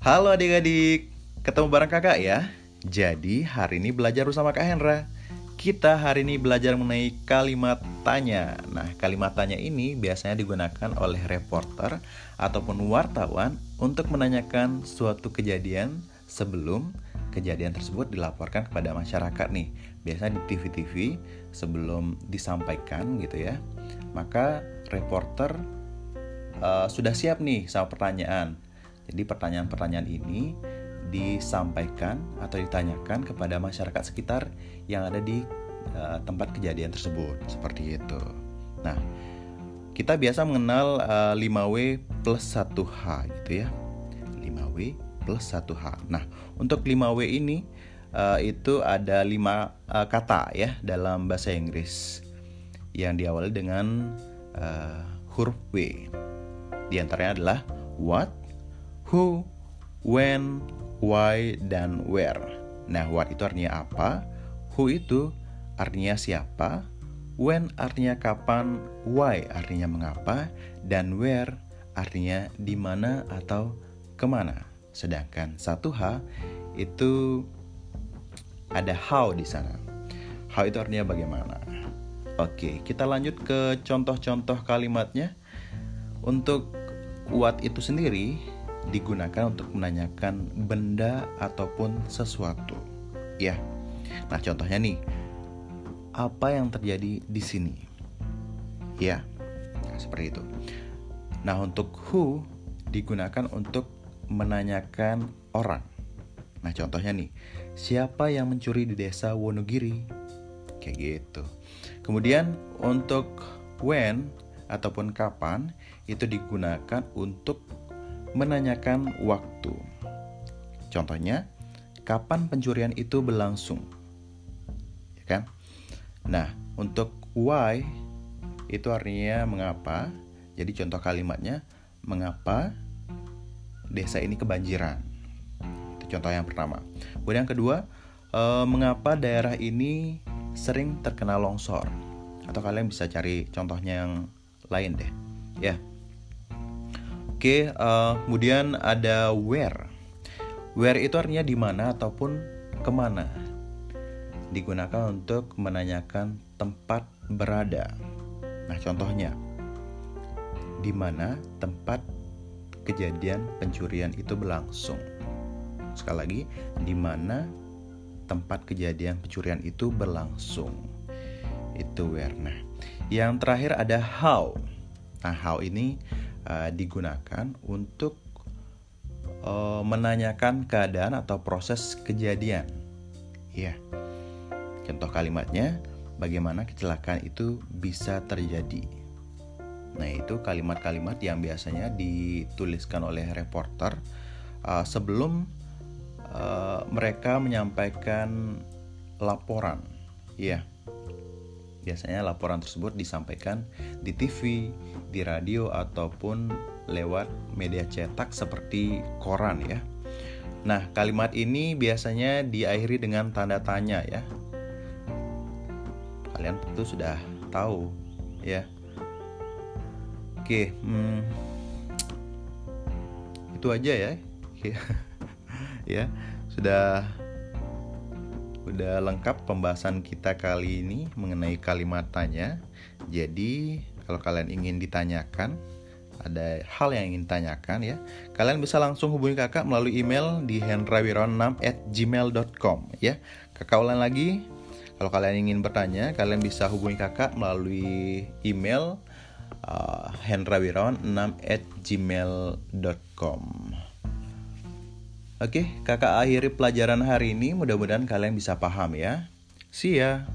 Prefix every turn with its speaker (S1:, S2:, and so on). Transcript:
S1: Halo adik-adik, ketemu bareng kakak ya. Jadi hari ini belajar bersama Kak Hendra. Kita hari ini belajar mengenai kalimat tanya. Nah, kalimat tanya ini biasanya digunakan oleh reporter ataupun wartawan untuk menanyakan suatu kejadian sebelum kejadian tersebut dilaporkan kepada masyarakat nih. Biasanya di TV-TV sebelum disampaikan gitu ya. Maka reporter uh, sudah siap nih sama pertanyaan jadi pertanyaan-pertanyaan ini disampaikan atau ditanyakan kepada masyarakat sekitar yang ada di uh, tempat kejadian tersebut seperti itu. Nah, kita biasa mengenal uh, eh, 5W plus 1H gitu ya. 5W plus 1H. Nah, untuk 5W ini uh, itu ada 5 uh, kata ya dalam bahasa Inggris yang diawali dengan uh, huruf W. Di antaranya adalah what, who, when, why, dan where. Nah, what itu artinya apa? Who itu artinya siapa? When artinya kapan? Why artinya mengapa? Dan where artinya di mana atau ke mana. Sedangkan satu H itu ada how di sana. How itu artinya bagaimana. Oke, kita lanjut ke contoh-contoh kalimatnya. Untuk what itu sendiri digunakan untuk menanyakan benda ataupun sesuatu. Ya. Nah, contohnya nih. Apa yang terjadi di sini? Ya. Nah, seperti itu. Nah, untuk who digunakan untuk menanyakan orang. Nah, contohnya nih, siapa yang mencuri di desa Wonogiri? Kayak gitu. Kemudian untuk when ataupun kapan itu digunakan untuk menanyakan waktu. Contohnya, kapan pencurian itu berlangsung? Ya kan? Nah, untuk why itu artinya mengapa. Jadi contoh kalimatnya mengapa desa ini kebanjiran. Itu contoh yang pertama. Kemudian yang kedua, eh, mengapa daerah ini sering terkena longsor? Atau kalian bisa cari contohnya yang lain deh. Ya. Oke, uh, kemudian ada where. Where itu artinya di mana ataupun ke mana. Digunakan untuk menanyakan tempat berada. Nah, contohnya, di mana tempat kejadian pencurian itu berlangsung. Sekali lagi, di mana tempat kejadian pencurian itu berlangsung. Itu where. Nah, yang terakhir ada how. Nah, how ini uh, digunakan untuk uh, menanyakan keadaan atau proses kejadian. Ya, contoh kalimatnya, bagaimana kecelakaan itu bisa terjadi. Nah, itu kalimat-kalimat yang biasanya dituliskan oleh reporter uh, sebelum uh, mereka menyampaikan laporan. Ya, biasanya laporan tersebut disampaikan di TV, di radio ataupun lewat media cetak seperti koran ya. Nah, kalimat ini biasanya diakhiri dengan tanda tanya ya. Kalian tentu sudah tahu ya. Oke, hmm, itu aja ya. ya, sudah udah lengkap pembahasan kita kali ini mengenai kalimat tanya. Jadi kalau kalian ingin ditanyakan ada hal yang ingin tanyakan ya kalian bisa langsung hubungi kakak melalui email di hendrawirawan6 at gmail.com ya kakak ulang lagi kalau kalian ingin bertanya kalian bisa hubungi kakak melalui email uh, hendrawirawan6 at gmail.com Oke, kakak akhiri pelajaran hari ini. Mudah-mudahan kalian bisa paham ya. See ya.